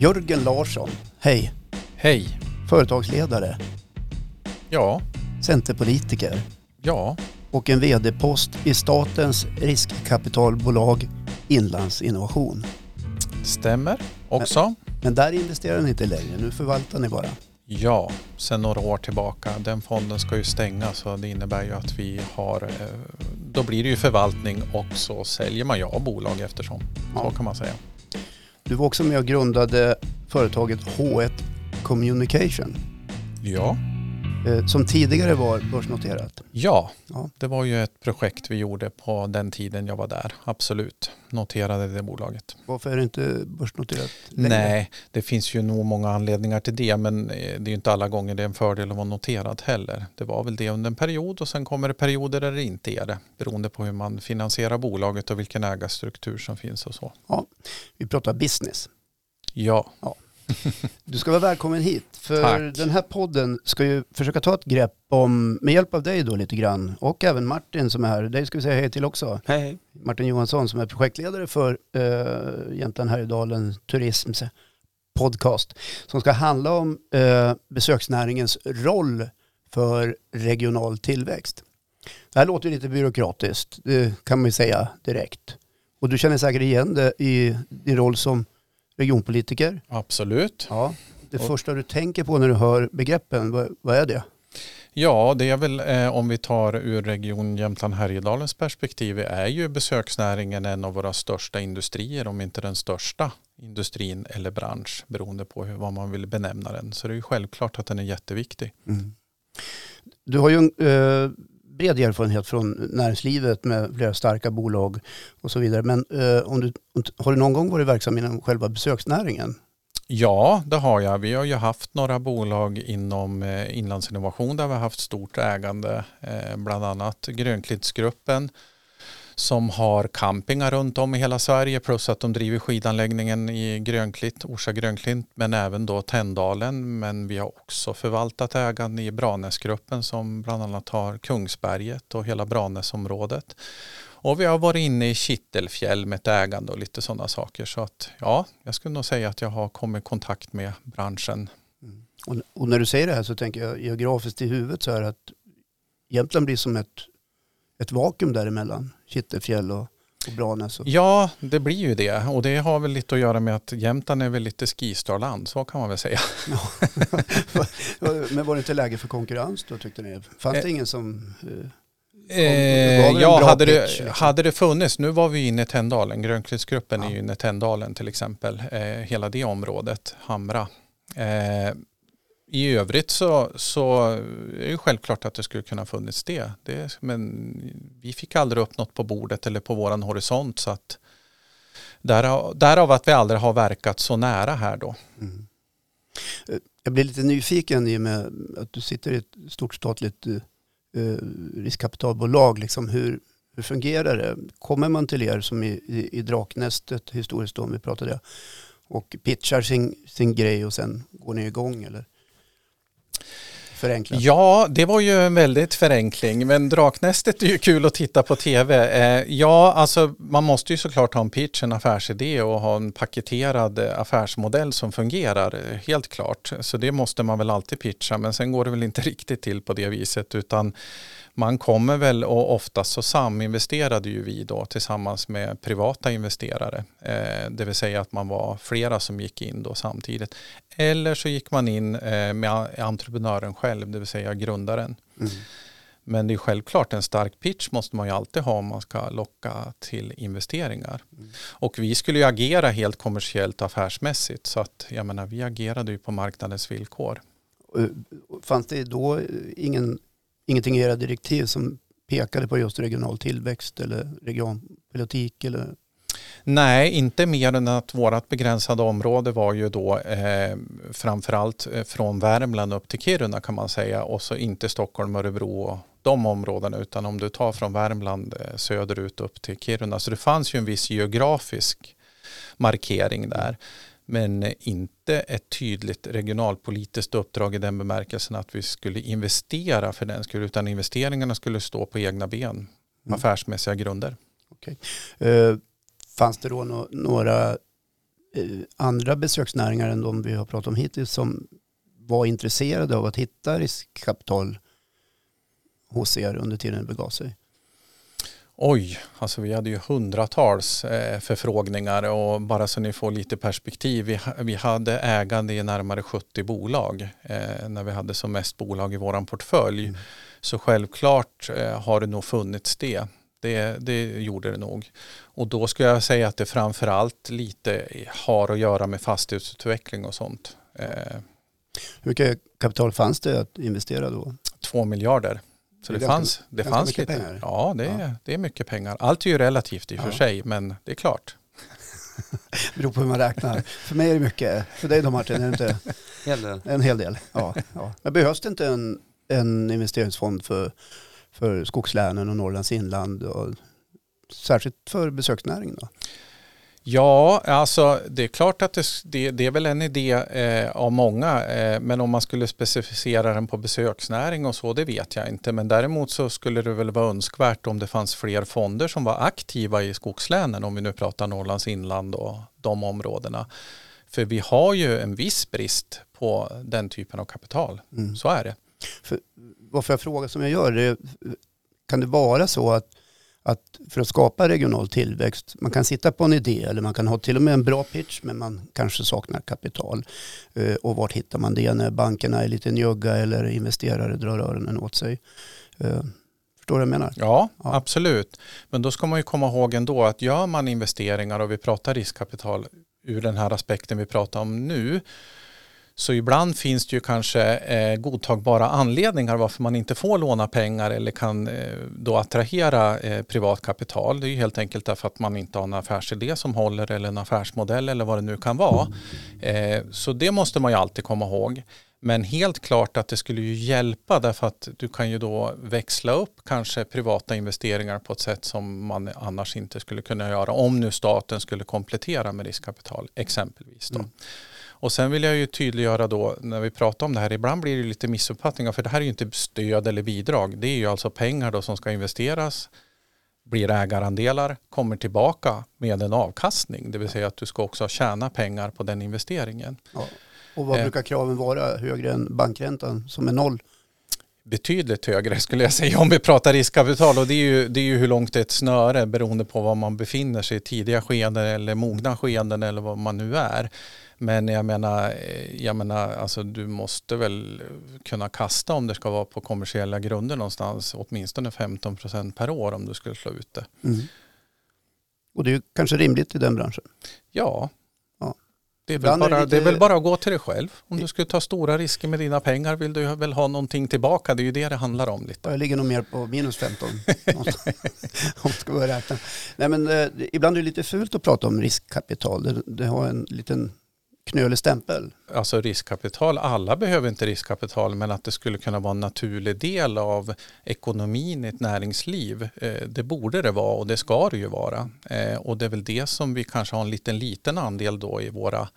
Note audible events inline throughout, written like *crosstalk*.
Jörgen Larsson, hej. Hej. Företagsledare, Ja, centerpolitiker ja, och en vd-post i statens riskkapitalbolag Inlandsinnovation. stämmer också. Men där investerar ni inte längre, nu förvaltar ni bara. Ja, sen några år tillbaka. Den fonden ska ju stängas så det innebär ju att vi har, eh, då blir det ju förvaltning och så säljer man ju av bolag eftersom. Så Ja. kan man säga. Du var också med och grundade företaget H1 Communication. Ja, som tidigare var börsnoterat. ja, Ja. det var ju ett projekt vi gjorde på den tiden jag var där. Absolut, noterade det bolaget. Varför är det inte börsnoterat längre? Nej, det finns ju nog många anledningar till det men eh, det är ju inte alla gånger det är en fördel att vara noterad heller. Det var väl det under en period och sen kommer det perioder där det inte är det beroende på hur man finansierar bolaget och vilken ägarstruktur som finns och så. Vi pratar business. Ja, Du ska vara välkommen hit. För Tack. den här podden ska ju försöka ta ett grepp om, med hjälp av dig då lite grann, och även Martin som är här. Dig ska vi säga hej till också. Hej, hej. Martin Johansson som är projektledare för uh, Jämtland Härjedalen Turisms podcast. Som ska handla om eh, besöksnäringens roll för regional tillväxt. Det här låter lite byråkratiskt, det kan man ju säga direkt. Och du känner säkert igen det i din roll som regionpolitiker. absolut. Ja, det Och- första du tänker på när du hör begreppen, vad, vad är det? Ja, det är väl eh, om vi tar ur Region Jämtland Härjedalens perspektiv är ju besöksnäringen en av våra största industrier, om inte den största industrin eller bransch beroende på hur, vad man vill benämna den. Så det är ju självklart att den är jätteviktig. Du har ju en eh, bred erfarenhet från näringslivet med flera starka bolag och så vidare. Men eh, om du, har du någon gång varit verksam inom själva besöksnäringen? Ja, det har jag. Vi har ju haft några bolag inom eh, Inlandsinnovation där vi har haft stort ägande, eh, bland annat Grönklittsgruppen som har campingar runt om i hela Sverige plus att de driver skidanläggningen i Grönklint, Orsa Grönklint men även då Tändalen. Men vi har också förvaltat ägande i Branäsgruppen som bland annat har Kungsberget och hela Branäsområdet. Och vi har varit inne i Kittelfjäll med ett ägande och lite sådana saker. Så att ja, jag skulle nog säga att jag har kommit i kontakt med branschen. Mm. Och, och när du säger det här så tänker jag geografiskt i huvudet så här att Jämtland blir som ett, ett vakuum däremellan. Kittelfjäll och, och Branäs. Och, Ja, det blir ju det. Och det har väl lite att göra med att Jämtland är väl lite skistarland, så kan man väl säga. *laughs* Men var det inte läge för konkurrens då tyckte ni? Fanns det ingen som... Eh, Eh, ja, hade, pitch, det, liksom? hade det funnits, nu var vi inne i Tändalen, Grönklintsgruppen Ja. är ju inne i Tändalen till exempel, eh, hela det området, Hamra. Eh, i övrigt så, så är det självklart att det skulle kunna funnits det. det. Men vi fick aldrig upp något på bordet eller på våran horisont så att därav, därav att vi aldrig har verkat så nära här då. Mm. Eh, jag blir lite nyfiken i och med att du sitter i ett stort statligt eh, eh, riskkapitalbolag. Liksom hur, hur fungerar det? Kommer man till er som i, i, i Draknästet historiskt då, om vi pratade det, och pitchar sin, sin grej och sen går ni igång eller? Förenklat. Ja, det var ju en väldigt förenkling, men Draknästet är ju kul att titta på tv. Eh, ja, alltså man måste ju såklart ha en pitch, en affärsidé och ha en paketerad eh, affärsmodell som fungerar, eh, helt klart. Så det måste man väl alltid pitcha, men sen går det väl inte *laughs* riktigt till på det viset, utan man kommer väl och oftast så saminvesterade ju vi då tillsammans med privata investerare. Eh, det vill säga att man var flera som gick in då samtidigt. Eller så gick man in eh, med entreprenören själv, det vill säga grundaren. Mm. Men det är självklart en stark pitch måste man ju alltid ha om man ska locka till investeringar. Mm. Och vi skulle ju agera helt kommersiellt affärsmässigt så att jag menar vi agerade ju på marknadens villkor. Fanns det då ingen, ingenting i era direktiv som pekade på just regional tillväxt eller regionpolitik eller Nej, inte mer än att vårt begränsade område var ju då eh, framförallt eh, från Värmland upp till Kiruna kan man säga och så inte Stockholm, Örebro och de områdena utan om du tar från Värmland eh, söderut upp till Kiruna. Så det fanns ju en viss geografisk markering där. Men inte ett tydligt regionalpolitiskt uppdrag i den bemärkelsen att vi skulle investera för den skulle utan investeringarna skulle stå på egna ben, Mm. affärsmässiga grunder. Eh, fanns det då nå- några eh, andra besöksnäringar än de vi har pratat om hittills som var intresserade av att hitta riskkapital hos er under tiden det begav sig? Oj, alltså vi hade ju hundratals eh, förfrågningar och bara så ni får lite perspektiv. Vi, hade ägande i närmare 70 bolag eh, när vi hade som mest bolag i våran portfölj. Mm. Så självklart eh, har det nog funnits det. det. Det gjorde det nog. Och då skulle jag säga att det framförallt lite har att göra med fastighetsutveckling och sånt. Hur mycket kapital fanns det att investera då? Två miljarder. Så det, det fanns, det fanns lite. Pengar. Ja, det, ja. det är mycket pengar. Allt är ju relativt i och ja. för sig, men det är klart. *laughs* Det beror på hur man räknar. För mig är det mycket. För dig då Martin, är det inte? *laughs* Hel del. En hel del. Ja, ja. Men behövs det inte en, en investeringsfond för, för skogslänen och Norrlands inland? Och, särskilt för besöksnäringen då? Ja, alltså det är klart att det, det, det är väl en idé eh, av många. Eh, men om man skulle specificera den på besöksnäring och så, det vet jag inte. Men däremot så skulle det väl vara önskvärt om det fanns fler fonder som var aktiva i skogslänen, om vi nu pratar Norrlands inland och de områdena. För vi har ju en viss brist på den typen av kapital. Mm. Så är det. För, varför jag frågar som jag gör, det, kan det vara så att att för att skapa regional tillväxt, man kan sitta på en idé eller man kan ha till och med en bra pitch men man kanske saknar kapital. Eh, och vart hittar man det när bankerna är lite njugga eller investerare drar öronen åt sig? Eh, förstår du vad jag menar? Ja, ja, absolut. Men då ska man ju komma ihåg ändå att gör man investeringar och vi pratar riskkapital ur den här aspekten vi pratar om nu så ibland finns det ju kanske eh, godtagbara anledningar varför man inte får låna pengar eller kan eh, då attrahera eh, privat kapital. Det är ju helt enkelt därför att man inte har en affärsidé som håller eller en affärsmodell eller vad det nu kan vara. Eh, så det måste man ju alltid komma ihåg. Men helt klart att det skulle ju hjälpa därför att du kan ju då växla upp kanske privata investeringar på ett sätt som man annars inte skulle kunna göra om nu staten skulle komplettera med riskkapital exempelvis. Då. Mm. Och sen vill jag ju tydliggöra då när vi pratar om det här, ibland blir det lite missuppfattningar för det här är ju inte stöd eller bidrag. Det är ju alltså pengar då som ska investeras, blir ägarandelar, kommer tillbaka med en avkastning. Det vill säga att du ska också tjäna pengar på den investeringen. Ja. Och vad eh. brukar kraven vara högre än bankräntan som är noll? betydligt högre skulle jag säga om vi pratar riskkapital och det är ju, det är ju hur långt det är ett snöre beroende på var man befinner sig i tidiga skeden eller mogna skeden eller vad man nu är. Men jag menar, eh, jag menar alltså, du måste väl kunna kasta om det ska vara på kommersiella grunder någonstans åtminstone 15 procent per år om du skulle slå ut det. Mm. Och det är kanske rimligt i den branschen? Ja, det är, väl bara, är lite... det är väl bara att gå till dig själv. Om du skulle ta stora risker med dina pengar vill du väl ha någonting tillbaka. Det är ju det det handlar om. lite. Jag ligger nog mer på minus 15. *laughs* om man ska börja räkna. Nej, men, eh, ibland är det lite fult att prata om riskkapital. Det, det har en liten knölig stämpel. Alltså riskkapital, alla behöver inte riskkapital men att det skulle kunna vara en naturlig del av ekonomin i ett näringsliv. Eh, det borde det vara och det ska det ju vara. Eh, och det är väl det som vi kanske har en liten liten andel då i våra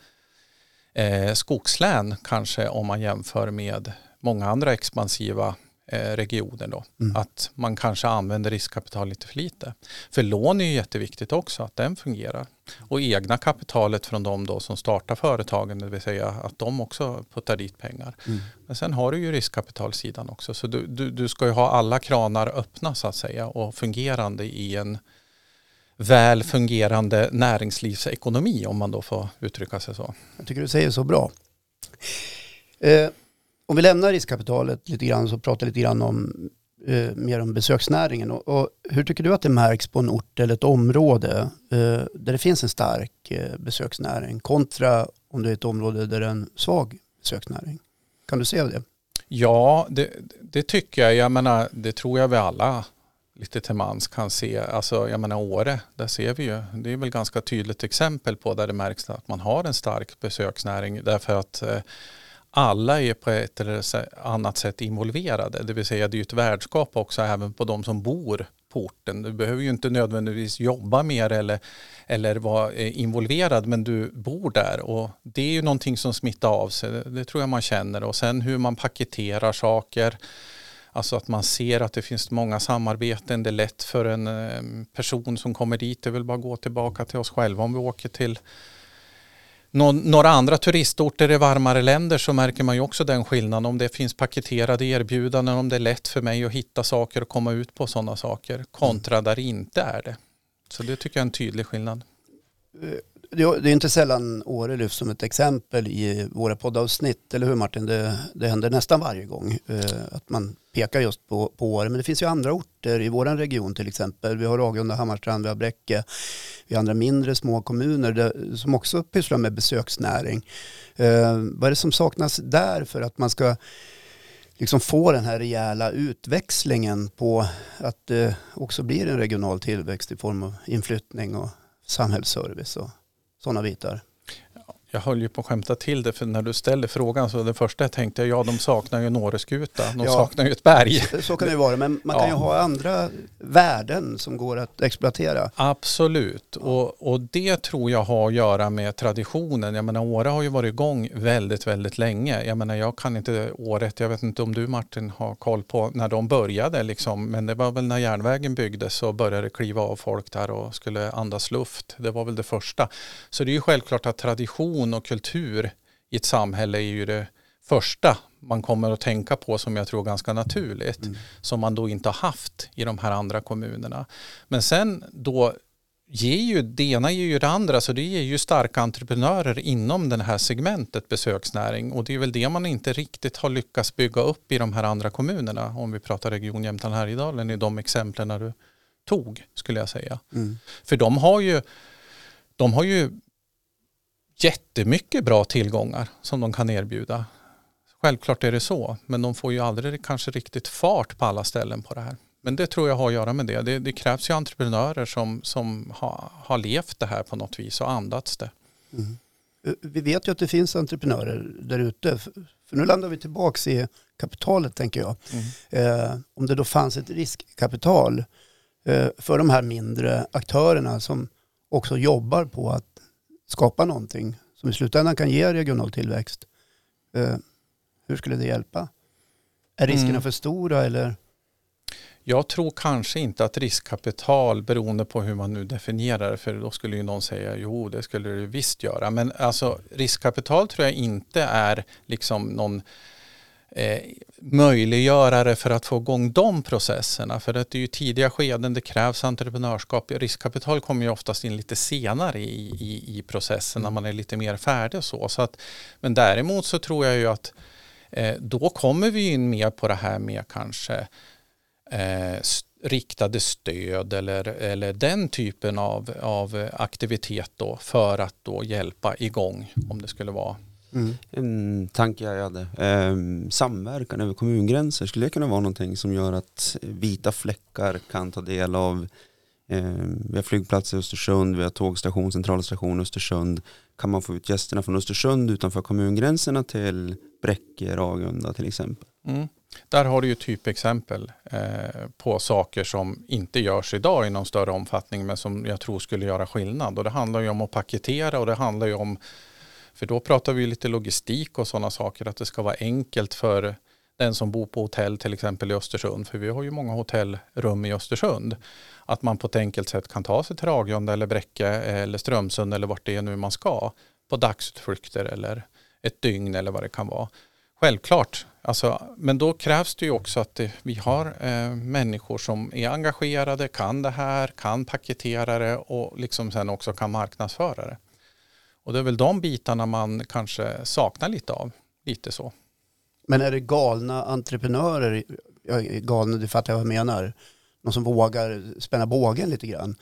eh, skogslän kanske om man jämför med många andra expansiva regioner då. Mm. Att man kanske använder riskkapital lite för lite. För lån är ju jätteviktigt också, att den fungerar. Och egna kapitalet från de då som startar företagen, det vill säga att de också puttar dit pengar. Mm. Men sen har du ju riskkapitalsidan också. Så du, du, du ska ju ha alla kranar öppna så att säga och fungerande i en väl fungerande näringslivsekonomi om man då får uttrycka sig så. Jag tycker du säger så bra. Eh, om vi lämnar riskkapitalet lite grann så pratar lite grann om eh, mer om besöksnäringen. Och, och, hur tycker du att det märks på en ort eller ett område eh, där det finns en stark eh, besöksnäring kontra om det är ett område där det är en svag besöksnäring? Kan du se det? Ja, det, det tycker jag. Jag menar, det tror jag vi alla lite till mans kan se. Alltså, jag menar Åre, där ser vi ju, det är väl ganska tydligt exempel på där det märks att man har en stark besöksnäring därför att eh, alla är på ett eller annat sätt involverade. Det vill säga det är ett värdskap också även på de som bor på orten. Du behöver ju inte nödvändigtvis jobba mer eller, eller vara eh, involverad men du bor där och det är ju någonting som smittar av sig. Det tror jag man känner och sen hur man paketerar saker. Alltså att man ser att det finns många samarbeten. Det är lätt för en eh, person som kommer dit. Det vill bara gå tillbaka till oss själva om vi åker till några andra turistorter i varmare länder så märker man ju också den skillnaden. Om det finns paketerade erbjudanden, om det är lätt för mig att hitta saker och komma ut på sådana saker kontra där det inte är det. Så det tycker jag är en tydlig skillnad. Det är inte sällan Åre lyfts som ett exempel i våra poddavsnitt, eller hur Martin? Det, det händer nästan varje gång eh, att man pekar just på, på Åre. Men det finns ju andra orter i vår region till exempel. Vi har Ragunda, Hammarstrand, vi har Bräcke. Vi har andra mindre små kommuner där, som också pysslar med besöksnäring. Eh, vad är det som saknas där för att man ska liksom få den här rejäla utväxlingen på att det också blir en regional tillväxt i form av inflyttning och samhällsservice och sådana bitar. Jag höll ju på att skämta till det för när du ställde frågan så det första jag tänkte ja de saknar ju en åreskuta, de ja, saknar ju ett berg. Så kan det vara men man kan ju ha andra värden som går att exploatera. Absolut och, och det tror jag har att göra med traditionen. Jag menar Åre har ju varit igång väldigt väldigt länge. Jag menar jag kan inte året, jag vet inte om du Martin har koll på när de började liksom men det var väl när järnvägen byggdes så började det kliva av folk där och skulle andas luft. Det var väl det första. Så det är ju självklart att tradition tradition och kultur i ett samhälle är ju det första man kommer att tänka på som jag tror ganska naturligt. Mm. Som man då inte har haft i de här andra kommunerna. Men sen då ger ju, det ena ger ju det andra så det ger ju starka entreprenörer inom det här segmentet besöksnäring och det är väl det man inte riktigt har lyckats bygga upp i de här andra kommunerna om vi pratar region Jämtland Härjedalen i de exemplen du tog skulle jag säga. Mm. För de har ju de har ju jättemycket bra tillgångar som de kan erbjuda. Självklart är det så, men de får ju aldrig kanske riktigt fart på alla ställen på det här. Men det tror jag har att göra med det. Det, det krävs ju entreprenörer som, som har, har levt det här på något vis och andats det. Mm. Eh, vi vet ju att det finns entreprenörer där ute. För nu landar vi tillbaka i kapitalet tänker jag. Mm. Eh, om det då fanns ett riskkapital eh, för de här mindre aktörerna som också jobbar på att skapa någonting som i slutändan kan ge regional tillväxt. Eh, hur skulle det hjälpa? Är riskerna mm. för stora eller? Jag tror kanske inte att riskkapital beroende på hur man nu definierar det för då skulle ju någon säga jo det skulle det visst göra men alltså riskkapital tror jag inte är liksom någon eh, möjliggörare för att få igång de processerna. För att det är ju tidiga skeden, det krävs entreprenörskap. Riskkapital kommer ju oftast in lite senare i, i, i processen när man är lite mer färdig och så. så att, men däremot så tror jag ju att eh, då kommer vi in mer på det här med kanske eh, riktade stöd eller, eller den typen av, av aktivitet då för att då hjälpa igång om det skulle vara Mm. En tanke jag hade. Eh, samverkan över kommungränser, skulle det kunna vara någonting som gör att vita fläckar kan ta del av eh, vi har flygplats i Östersund, vi har tågstation, centralstation Östersund. Kan man få ut gästerna från Östersund utanför kommungränserna till Bräcke, Ragunda till exempel? Mm. Där har du ju typexempel eh, på saker som inte görs idag i någon större omfattning men som jag tror skulle göra skillnad. Och det handlar ju om att paketera och det handlar ju om för då pratar vi lite logistik och sådana saker, att det ska vara enkelt för den som bor på hotell till exempel i Östersund, för vi har ju många hotellrum i Östersund, att man på ett enkelt sätt kan ta sig till Ragunda eller Bräcke eller Strömsund eller vart det är nu man ska på dagsutflykter eller ett dygn eller vad det kan vara. Självklart, alltså, men då krävs det ju också att det, vi har eh, människor som är engagerade, kan det här, kan paketera det och liksom sen också kan marknadsföra det. Och det är väl de bitarna man kanske saknar lite av. Lite så. Men är det galna entreprenörer, galna, du fattar vad jag menar, någon som vågar spänna bågen lite grann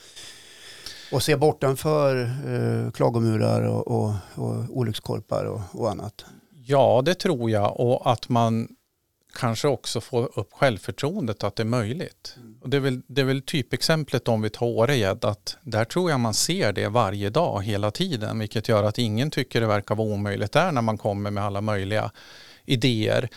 och se bortanför eh, klagomurar och, och, och olyckskorpar och, och annat? Ja, det tror jag och att man kanske också få upp självförtroendet att det är möjligt. Mm. Och det, är väl, det är väl typexemplet om vi tar Årejädd att där tror jag man ser det varje dag hela tiden vilket gör att ingen tycker det verkar vara omöjligt där när man kommer med alla möjliga idéer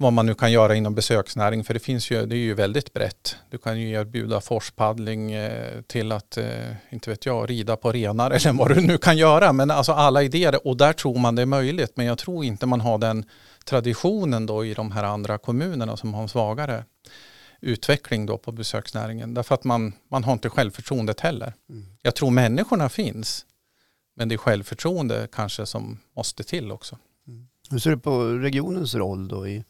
vad man nu kan göra inom besöksnäring för det finns ju, det är ju väldigt brett. Du kan ju erbjuda forspaddling eh, till att, eh, inte vet jag, rida på renar *laughs* eller vad du nu kan göra. Men alltså alla idéer och där tror man det är möjligt men jag tror inte man har den traditionen då i de här andra kommunerna som har en svagare utveckling då på besöksnäringen. Därför att man, man har inte självförtroendet heller. Mm. Jag tror människorna finns. Men det är självförtroende kanske som måste till också. Hur ser du på regionens roll då i,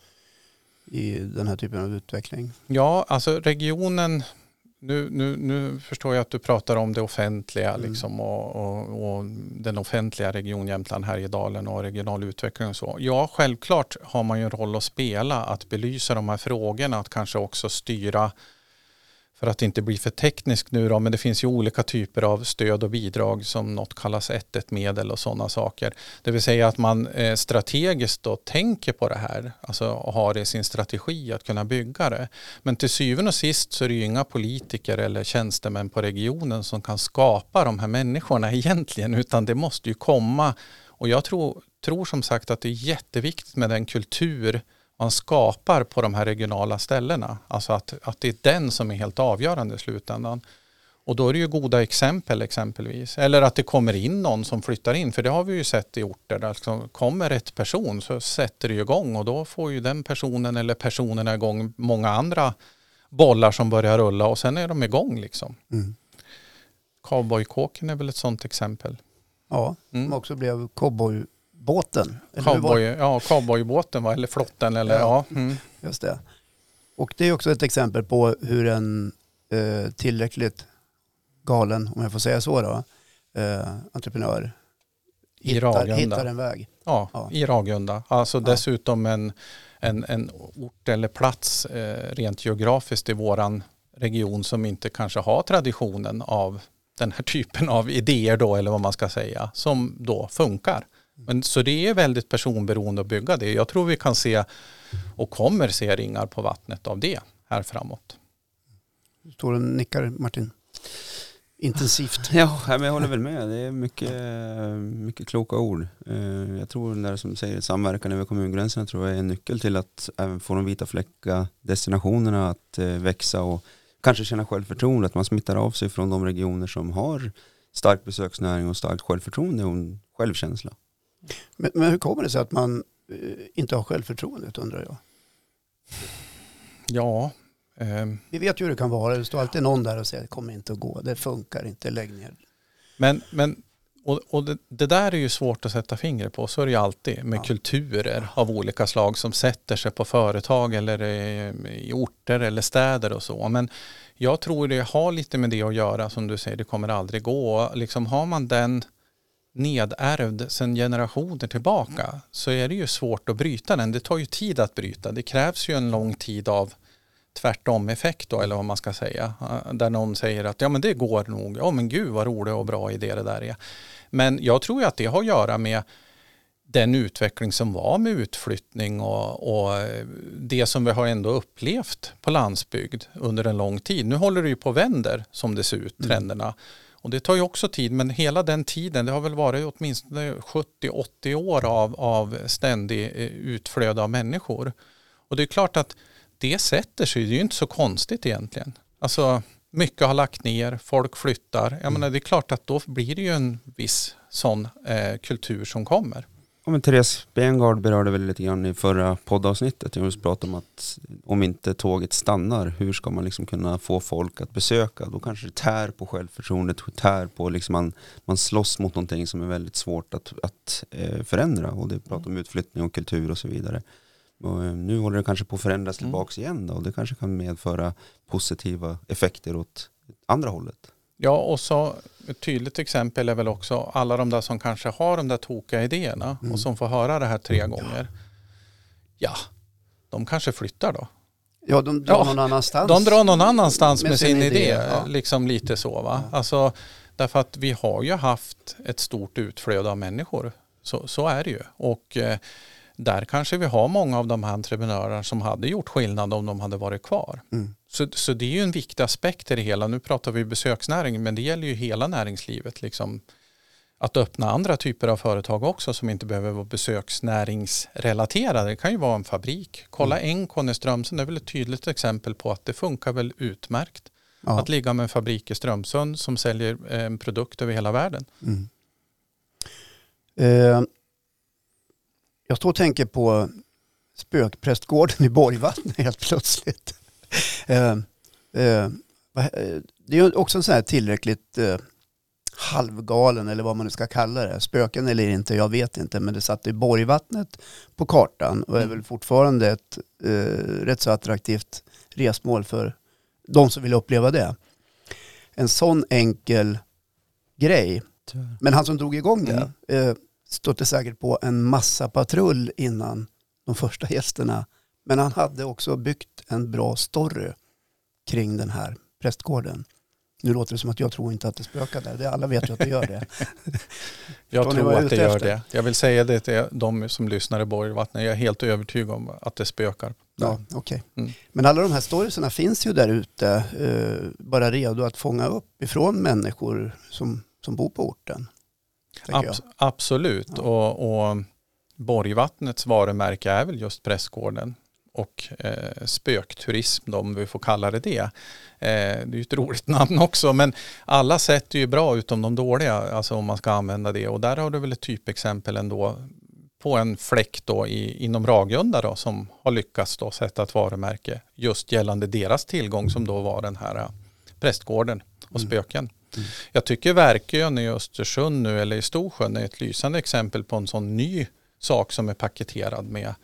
i den här typen av utveckling? Ja, alltså regionen, nu, nu, nu förstår jag att du pratar om det offentliga Mm. liksom och, och, och den offentliga region Jämtland, Härjedalen och regional utveckling och så. Ja, självklart har man ju en roll att spela, att belysa de här frågorna, att kanske också styra för att inte bli för teknisk nu då, men det finns ju olika typer av stöd och bidrag som något kallas 1-1-medel och sådana saker. Det vill säga att man eh, strategiskt då tänker på det här, alltså har det i sin strategi att kunna bygga det. Men till syvende och sist så är det ju inga politiker eller tjänstemän på regionen som kan skapa de här människorna *laughs* egentligen, utan det måste ju komma. Och jag tror, tror som sagt att det är jätteviktigt med den kultur man skapar på de här regionala ställena. Alltså att, att det är den som är helt avgörande i slutändan. Och då är det ju goda exempel exempelvis. Eller att det kommer in någon som flyttar in. För det har vi ju sett i orter. Där liksom kommer rätt person så sätter det ju igång. Och då får ju den personen eller personerna igång många andra bollar som börjar rulla. Och sen är de igång liksom. Mm. Cowboykåken är väl ett sånt exempel. Ja, Mm. som också blev cowboybåten. Var Cowboy, ja, cowboybåten va? eller flotten eller Ja. ja. Mm. Just det. Och det är också ett exempel på hur en eh, tillräckligt galen, om jag får säga så då, eh, entreprenör I hittar, Ragunda. hittar en väg. Ja, Ja. i Ragunda. Alltså dessutom en, en, en ort eller plats eh, rent geografiskt i våran region som inte kanske har traditionen av den här typen av idéer då eller vad man ska säga som då funkar. Men, så det är väldigt personberoende att bygga det. Jag tror vi kan se och kommer se ringar på vattnet av det här framåt. Du står och nickar Martin. Intensivt. Ja, men jag håller väl med. Det är mycket, mycket kloka ord. Eh, Jag tror den där som säger samverkan över kommungränserna tror jag är en nyckel till att även få de vita fläcka destinationerna att eh, växa och kanske känna självförtroende, att man smittar av sig från de regioner som har stark besöksnäring och starkt självförtroende och självkänsla. Men, men hur kommer det sig att man eh, inte har självförtroendet undrar jag? Ja, eh, Vi vet ju hur det kan vara. Det står alltid någon där och säger det kommer inte att gå. Det funkar inte. Lägg ner. Men, men och, och det, det där är ju svårt att sätta fingret på. Så är det ju alltid med Ja. kulturer av olika slag som sätter sig på företag eller i, i orter eller städer och så. Men jag tror det har lite med det att göra som du säger, det kommer aldrig gå. Liksom har man den nedärvd sedan generationer tillbaka så är det ju svårt att bryta den. Det tar ju tid att bryta. Det krävs ju en lång tid av tvärtom effekt då, eller vad man ska säga. Där någon säger att ja men det går nog, ja men gud vad rolig och bra idé det där är. Men jag tror ju att det har att göra med den utveckling som var med utflyttning och, och det som vi har ändå upplevt på landsbygd under en lång tid. Nu håller det ju på och vänder som det ser ut, Mm. Och det tar ju också tid, men hela den tiden, det har väl varit åtminstone 70-80 år av, av ständig eh, utflöde av människor. Och det är klart att det sätter sig, det är ju inte så konstigt egentligen. Alltså mycket har lagt ner, folk flyttar. Jag menar det är klart att då blir det ju en viss sån eh, kultur som kommer. Ja, men Therese Bengard berörde väl lite grann i förra poddavsnittet. Jag just pratade om att om inte tåget stannar, hur ska man liksom kunna få folk att besöka? Då kanske det tär på självförtroendet, tär på liksom man, man slåss mot någonting som är väldigt svårt att, att eh, förändra. Och det pratar om utflyttning och kultur och så vidare. Och, eh, nu håller det kanske på att förändras Mm. tillbaks igen då, och det kanske kan medföra positiva effekter åt andra hållet. Ja, och så ett tydligt exempel är väl också alla de där som kanske har de där tokiga idéerna Mm. och som får höra det här tre gånger. Ja, de kanske flyttar då. Ja, de drar Ja, någon annanstans. De drar någon annanstans med, Med sin, sin idé, idé, ja. liksom lite så va. Ja. Alltså, därför att vi har ju haft ett stort utflöde av människor. Så, så är det ju. Och eh, där kanske vi har många av de här entreprenörerna som hade gjort skillnad om de hade varit kvar. Mm. Så, så det är ju en viktig aspekt i det hela. Nu pratar vi besöksnäring men det gäller ju hela näringslivet. Liksom, att öppna andra typer av företag också som inte behöver vara besöksnäringsrelaterade. Det kan ju vara en fabrik. Kolla Encon i Strömsund, det är väl ett tydligt exempel på att det funkar väl utmärkt. Ja. Att ligga med en fabrik i Strömsund som säljer eh, en produkt över hela världen. Mm. Eh, jag står och tänker på spökprästgården i Borgvattnet *laughs* helt plötsligt. eh, eh, eh, det är också en sån här tillräckligt eh, halvgalen eller vad man nu ska kalla det. Spöken eller inte, jag vet inte. Men det satte Borgvattnet på kartan och är Mm. väl fortfarande ett rätt så attraktivt resmål för de som vill uppleva det. En sån enkel grej. Men han som drog igång det eh, stötte säkert på en massa patrull innan de första gästerna. Men han hade också byggt en bra story kring den här prästgården. Nu låter det som att jag tror inte att det spökar där. Det, alla vet ju att det gör det. *laughs* Jag ni tror att det gör efter? det. Jag vill säga det till de som lyssnar i Borgvattnet. Jag är helt övertygad om att det spökar. Ja, okej. Mm. Men alla de här storiesarna finns ju där ute, eh, bara redo att fånga upp ifrån människor som, som bor på orten. Abs- absolut. Ja. Och, och Borgvattnets varumärke är väl just prästgården och eh, spökturism då, om vi får kalla det det. Eh, det är ju ett roligt *laughs* namn också men alla sätt är ju bra utom de dåliga, alltså om man ska använda det. Och där har du väl ett typexempel ändå på en fläck då i, inom Ragunda då som har lyckats då sätta ett varumärke just gällande deras tillgång som då var den här eh, prästgården och Mm. spöken. Mm. Jag tycker Verkön i Östersund nu eller i Storsjön är ett lysande exempel på en sån ny sak som är paketerad med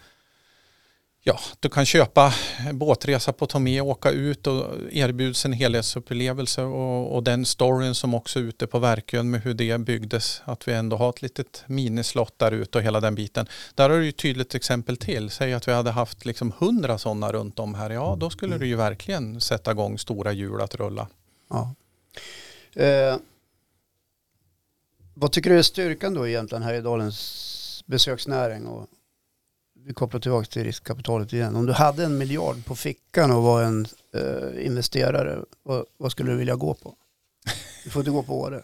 Ja, du kan köpa båtresa på Tomé, åka ut och erbjuds en helhetsupplevelse och, och den storyn som också är ute på Verkön med hur det byggdes, att vi ändå har ett litet minislott där ute och hela den biten. Där har du ju ett tydligt exempel till. Säg att vi hade haft liksom hundra sådana runt om här, ja då skulle du ju verkligen sätta igång stora hjul att rulla. Ja. Eh, vad tycker du är styrkan då egentligen här i Dalens besöksnäring? Och vi kopplar tillbaka till riskkapitalet igen. Om du hade en miljard på fickan och var en eh, investerare, vad, vad skulle du vilja gå på? Du får inte gå på Åre.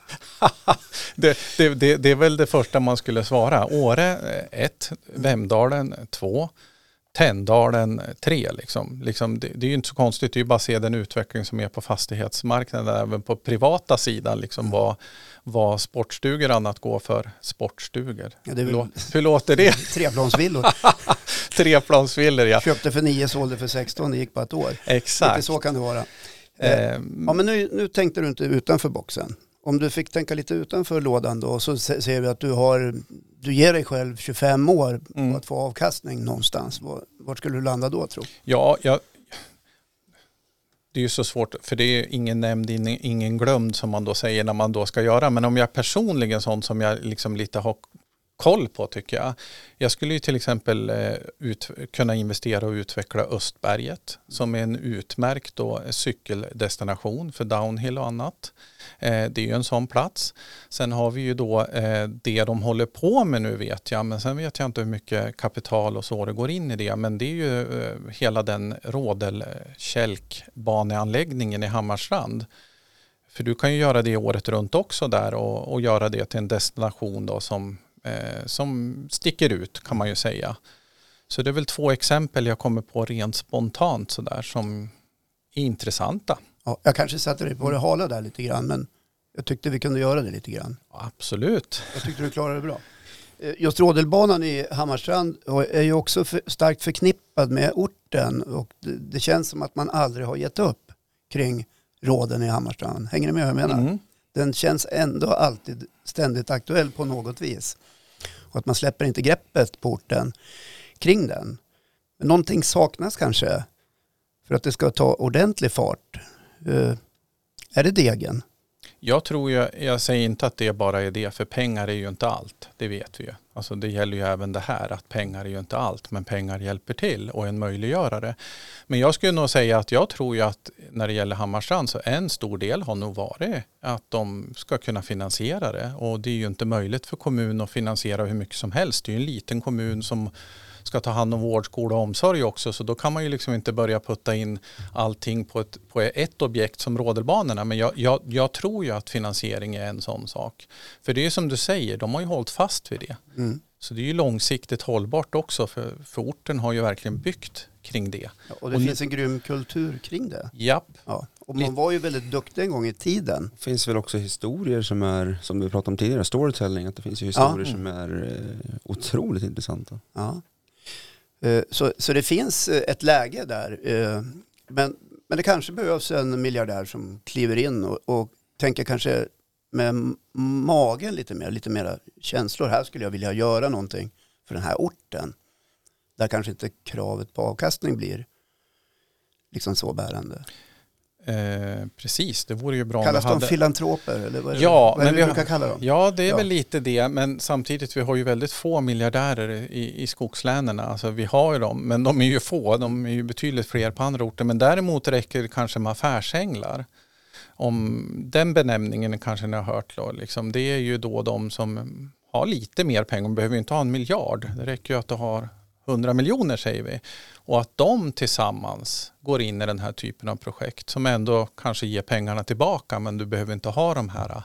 *laughs* det, det, det, det är väl det första man skulle svara. Åre eh, 1, Vemdalen 2, Tänndalen 3. Liksom. Liksom, det, det är ju inte så konstigt, det är ju bara att se den utveckling som är på fastighetsmarknaden, även på privata sidan, liksom vad, vad sportstugor annat går för sportstugor. Ja, väl lå- hur låter det? *laughs* treplansvillor. *laughs* Treplansvillor ja. Köpte för nio, sålde för 16, det gick på ett år. Lite Exakt. så kan det vara. Eh, Eh, Ja, men nu, nu tänkte du inte utanför boxen. Om du fick tänka lite utanför lådan då så se- ser vi att du har, du ger dig själv 25 år Mm. på att få avkastning någonstans. Var- Vart skulle du landa då tro? Ja, jag, det är ju så svårt, för det är ingen nämnd, ingen, ingen glömd som man då säger när man då ska göra. Men om jag personligen sånt som jag liksom lite har koll på tycker jag. Jag skulle ju till exempel eh, ut, kunna investera och utveckla Östberget som är en utmärkt då, eh, cykeldestination för downhill och annat. Eh, det är ju en sån plats. Sen har vi ju då eh, det de håller på med nu vet jag, men sen vet jag inte hur mycket kapital och så det går in i det. Men det är ju eh, hela den rådelkälkbaneanläggningen i Hammarstrand. För du kan ju göra det året runt också där och, och göra det till en destination då som, eh, som sticker ut kan man ju säga. Så det är väl två exempel jag kommer på rent spontant sådär som är intressanta. Ja, jag kanske satte dig på det hala där lite grann men jag tyckte vi kunde göra det lite grann. Absolut. Jag tyckte du klarade det bra. Eh, Just Rådelbanan i Hammarstrand är ju också för, starkt förknippad med orten och det, det känns som att man aldrig har gett upp kring råden i Hammarstrand. Hänger ni med vad jag menar? Mm. Den känns ändå alltid ständigt aktuell på något vis. Och att man släpper inte greppet på orten kring den. Men någonting saknas kanske för att det ska ta ordentlig fart. Uh, är det degen? Jag tror ju, jag säger inte att det bara är det, för pengar är ju inte allt. Det vet vi ju. Alltså det gäller ju även det här, att pengar är ju inte allt, men pengar hjälper till och är en möjliggörare. Men jag skulle nog säga att jag tror ju att när det gäller Hammarstrand så en stor del har nog varit att de ska kunna finansiera det. Och det är ju inte möjligt för kommunen att finansiera hur mycket som helst. Det är ju en liten kommun som ska ta hand om vård, skola och omsorg också. Så då kan man ju liksom inte börja putta in allting på ett, på ett objekt som rådelbanorna. Men jag, jag, jag tror ju att finansiering är en sån sak. För det är som du säger, de har ju hållit fast vid det. Mm. Så det är ju långsiktigt hållbart också. För, för orten har ju verkligen byggt kring det. Ja, och det Och nu- finns en grym kultur kring det. Japp, Ja. Och man var ju väldigt duktig en gång i tiden. Det finns väl också historier som är, som vi pratade om tidigare, storytelling, att det finns ju historier Ja. som är eh, otroligt intressanta. Ja. Eh, Så, så det finns eh, ett läge där. eh, Men, men det kanske behövs en miljardär som kliver in och, och tänker kanske med magen lite mer, lite mera känslor. Här skulle jag vilja göra någonting för den här orten. Där kanske inte kravet på avkastning blir liksom så bärande. Eh, precis, det vore ju bra Kallas om de hade... filantroper? Eller vad är det, Ja, vad är det men vi brukar kalla dem? Ja, det är Ja. väl lite det, men samtidigt vi har ju väldigt få miljardärer i, i skogslänen. Alltså vi har ju dem, men de är ju få. De är ju betydligt fler på andra orter. Men däremot räcker det kanske med affärsänglar. Om den benämningen kanske ni har hört då, liksom, det är ju då de som har lite mer pengar. De behöver ju inte ha en miljard. Det räcker ju att du har 100 miljoner säger vi. Och att de tillsammans går in i den här typen av projekt som ändå kanske ger pengarna tillbaka men du behöver inte ha de här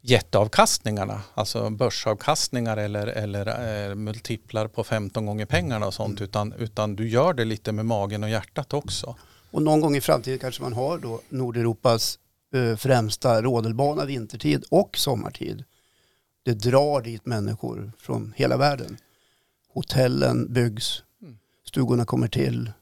jätteavkastningarna, alltså börsavkastningar eller, eller eh, multiplar på 15 gånger pengarna och sånt, utan, utan du gör det lite med magen och hjärtat också. Och någon gång i framtiden kanske man har då Nordeuropas eh, främsta rodelbana vintertid och sommartid. Det drar dit människor från hela världen. Hotellen byggs, Mm. stugorna kommer till,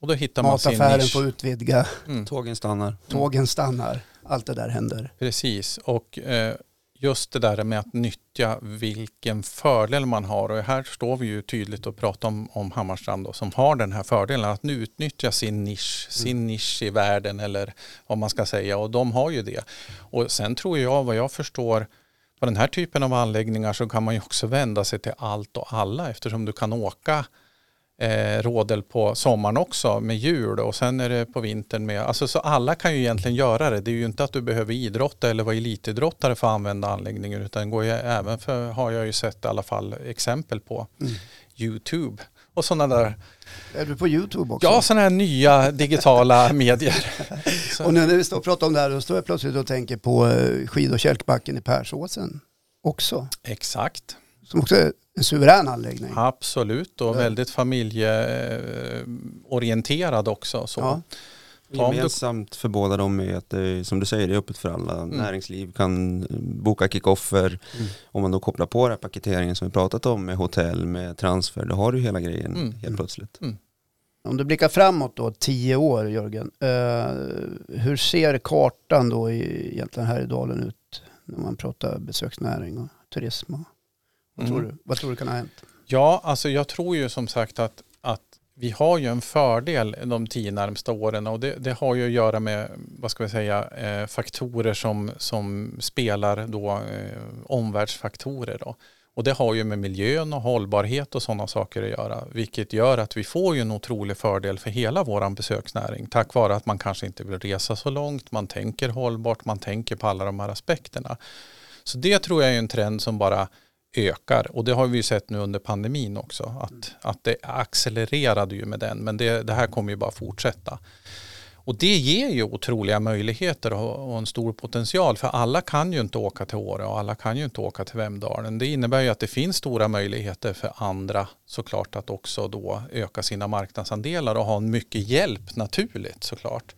Och då hittar man sin mataffären nisch. får utvidga, Mm. Tågen stannar. tågen stannar, allt det där händer. Precis, och eh, just det där med att nyttja vilken fördel man har. Och här står vi ju tydligt och pratar om, om Hammarstrand då, som har den här fördelen att nu utnyttja sin nisch, sin nisch i världen eller vad man ska säga. Och de har ju det. Och sen tror jag, vad jag förstår, på den här typen av anläggningar så kan man ju också vända sig till allt och alla eftersom du kan åka eh, rådel på sommaren också med jul och sen är det på vintern med, alltså så alla kan ju egentligen göra det. Det är ju inte att du behöver idrotta eller vara elitidrottare för att använda anläggningen utan går ju även för, har jag ju sett i alla fall exempel på Mm. YouTube och sådana där, Är du på YouTube också? ja sådana här nya digitala *laughs* medier. *laughs* Och när vi står och pratar om det här då står jag plötsligt och tänker på eh, skid och kälkbacken i Persåsen också. exakt, Som också är en suverän anläggning. absolut och Ja. väldigt familjeorienterad också. Så. Ja. Gemensamt för båda dem är att det, som du säger, det är öppet för alla. Mm. Näringsliv kan eh, boka kickoffer. Mm. Om man då kopplar på den här paketeringen som vi pratat om med hotell, med transfer, då har du hela grejen Mm. helt Mm. plötsligt. Om du blickar framåt då, tio år Jörgen. Eh, hur ser kartan då i, egentligen här i dalen ut när man pratar besöksnäring och turism? Och, vad, Mm. tror du, vad tror du kan ha hänt? Ja, alltså jag tror ju som sagt att, att vi har ju en fördel de tio närmsta åren och det, det har ju att göra med vad ska vi säga, eh, faktorer som, som spelar då eh, omvärldsfaktorer. Då. Och det har ju med miljön och hållbarhet och sådana saker att göra. Vilket gör att vi får ju en otrolig fördel för hela våran besöksnäring. Tack vare att man kanske inte vill resa så långt, man tänker hållbart, man tänker på alla de här aspekterna. Så det tror jag är en trend som bara ökar och det har vi ju sett nu under pandemin också att, att det accelererade ju med den men det, det här kommer ju bara fortsätta. Och det ger ju otroliga möjligheter och, en stor potential för alla kan ju inte åka till Åre och alla kan ju inte åka till Vemdalen. Det innebär ju att det finns stora möjligheter för andra såklart att också då öka sina marknadsandelar och ha en mycket hjälp naturligt såklart.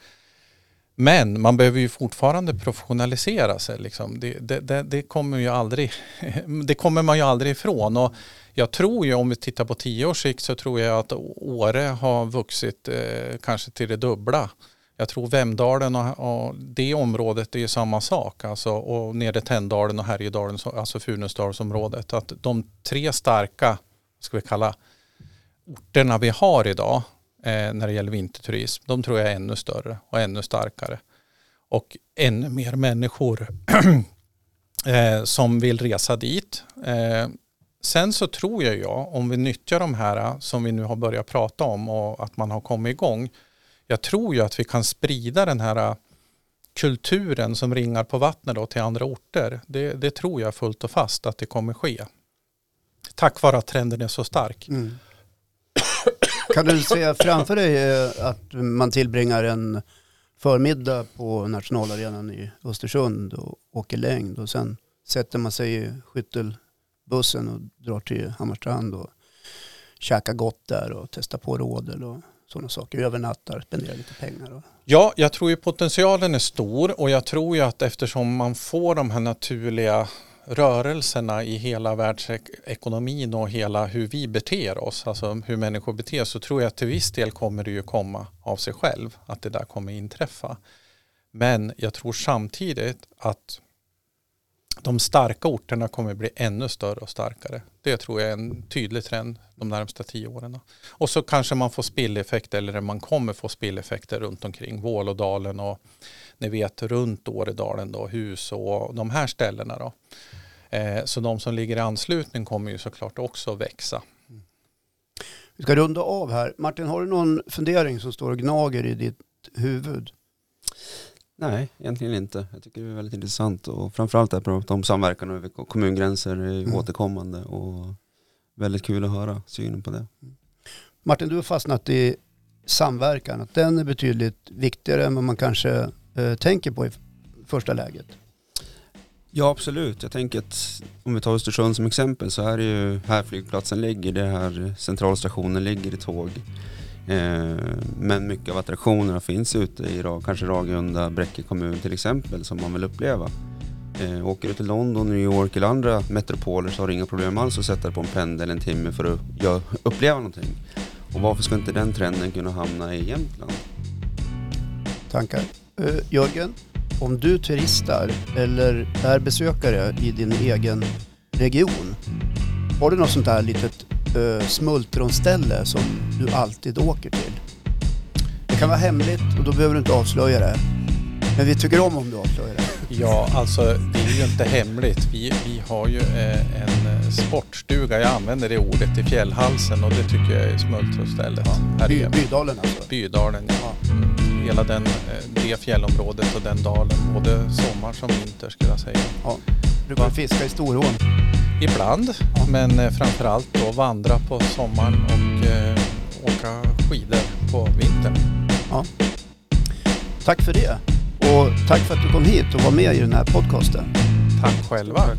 Men man behöver ju fortfarande professionalisera sig. Liksom. Det, det, det, det, kommer ju aldrig, *laughs* det kommer man ju aldrig ifrån. Och jag tror ju om vi tittar på tio års sikt så tror jag att Åre har vuxit eh, kanske till det dubbla. Jag tror Vemdalen och, och det området är ju samma sak. Alltså, och nere Tänndalen och Härjedalen, alltså Funäsdalsområdet. Att de tre starka, ska vi kalla orterna vi har idag Eh, när det gäller vinterturism, de tror jag är ännu större och ännu starkare. Och ännu mer människor *clears throat* eh, som vill resa dit. Eh, sen så tror jag, jag, om vi nyttjar de här eh, som vi nu har börjat prata om och att man har kommit igång. Jag tror ju att vi kan sprida den här eh, kulturen som ringar på vattnet då till andra orter. Det, det tror jag fullt och fast att det kommer ske. Tack vare att trenden är så stark. Mm. Kan du se framför dig eh, att man tillbringar en förmiddag på nationalarenan i Östersund och åker längd och sen sätter man sig i skyttelbussen och drar till Hammarstrand och käkar gott där och testar på rådel och sådana saker. Övernattar, spenderar lite pengar. Och, Ja, jag tror ju potentialen är stor och jag tror ju att eftersom man får de här naturliga rörelserna i hela världsekonomin och hela hur vi beter oss, alltså hur människor beter sig, så tror jag att till viss del kommer det ju komma av sig själv, att det där kommer inträffa. Men jag tror samtidigt att de starka orterna kommer bli ännu större och starkare. Det tror jag är en tydlig trend de närmsta tio åren. Och så kanske man får spilleffekter eller man kommer få spilleffekter runt omkring Vålådalen och ni vet runt Åredalen då, hus och de här ställena då. Eh, så de som ligger i anslutning kommer ju såklart också växa. Vi ska runda av här. Martin, har du någon fundering som står och gnager i ditt huvud? Nej, egentligen inte. Jag tycker det är väldigt intressant och framförallt att prata om samverkan över kommungränser är mm. återkommande och väldigt kul att höra synen på det. Martin, du har fastnat i samverkan, att den är betydligt viktigare än vad man kanske eh, tänker på i första läget. Ja absolut, jag tänker att om vi tar Östersund som exempel så är det ju här flygplatsen ligger, det här centralstationen ligger i tåg. Eh, men mycket av attraktionerna finns ute i kanske Ragunda, Bräcke kommun till exempel som man vill uppleva. Eh, åker du till London, New York eller andra metropoler så har du inga problem alls att sätta dig på en pendel en timme för att uppleva någonting. Och varför ska inte den trenden kunna hamna i Jämtland? Tankar? Uh, Jörgen, om du turistar eller är besökare i din egen region, har du något sånt där litet uh, smultronställe som du alltid åker till? Det kan vara hemligt och då behöver du inte avslöja det. Men vi tycker om om du avslöjar det. Ja, alltså det ju inte hemligt. Vi, vi har ju eh, en eh, sportstuga, jag använder det ordet, i Fjällhalsen och det tycker jag är smultronstället. Ja. By, Bydalen alltså? Bydalen, ja. Hela den, eh, det fjällområdet och den dalen, både sommar som vinter skulle jag säga. Ja. Brukar du fiska i Storån? Ibland, ja. men framförallt då vandra på sommaren och eh, åka skidor på vintern. Ja. Tack för det. Och tack för att du kom hit och var med i den här podcasten. Tack själva.